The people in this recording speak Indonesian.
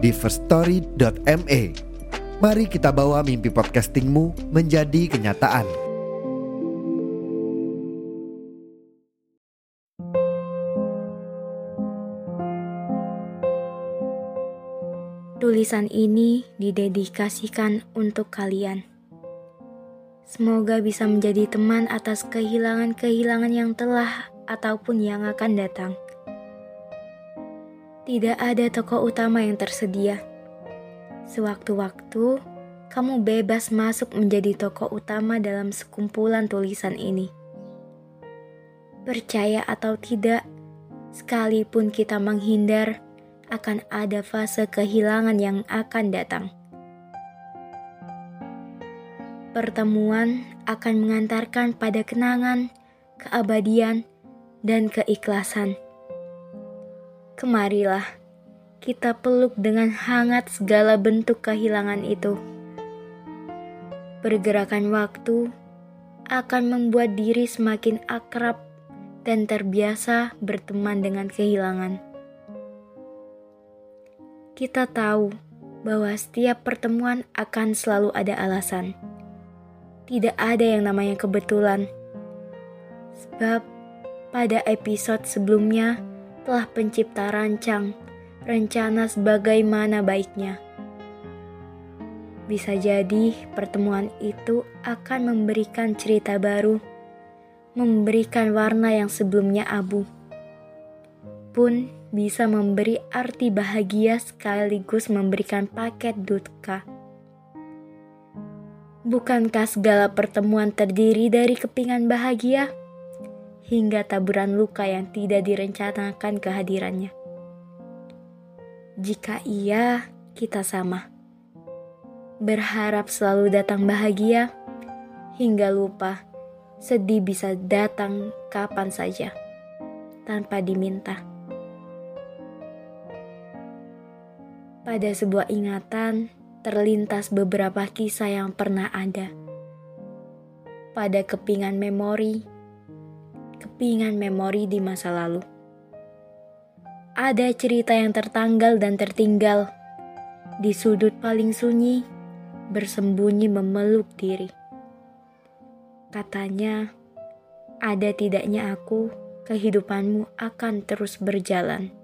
di firststory.me. Mari kita bawa mimpi podcastingmu menjadi kenyataan. Tulisan ini didedikasikan untuk kalian. Semoga bisa menjadi teman atas kehilangan-kehilangan yang telah ataupun yang akan datang. Tidak ada tokoh utama yang tersedia. Sewaktu-waktu, kamu bebas masuk menjadi tokoh utama dalam sekumpulan tulisan ini. Percaya atau tidak, sekalipun kita menghindar, akan ada fase kehilangan yang akan datang. Pertemuan akan mengantarkan pada kenangan, keabadian, dan keikhlasan. Kemarilah kita peluk dengan hangat segala bentuk kehilangan itu. Pergerakan waktu akan membuat diri semakin akrab dan terbiasa berteman dengan kehilangan kita tahu bahwa setiap pertemuan akan selalu ada alasan. Tidak ada yang namanya kebetulan. Sebab pada episode sebelumnya telah pencipta rancang rencana sebagaimana baiknya. Bisa jadi pertemuan itu akan memberikan cerita baru, memberikan warna yang sebelumnya abu. Pun bisa memberi arti bahagia sekaligus memberikan paket dutka. Bukankah segala pertemuan terdiri dari kepingan bahagia hingga taburan luka yang tidak direncanakan kehadirannya? Jika iya, kita sama. Berharap selalu datang bahagia hingga lupa sedih bisa datang kapan saja tanpa diminta. Pada sebuah ingatan, terlintas beberapa kisah yang pernah ada. Pada kepingan memori, kepingan memori di masa lalu. Ada cerita yang tertanggal dan tertinggal di sudut paling sunyi, bersembunyi memeluk diri. Katanya, ada tidaknya aku, kehidupanmu akan terus berjalan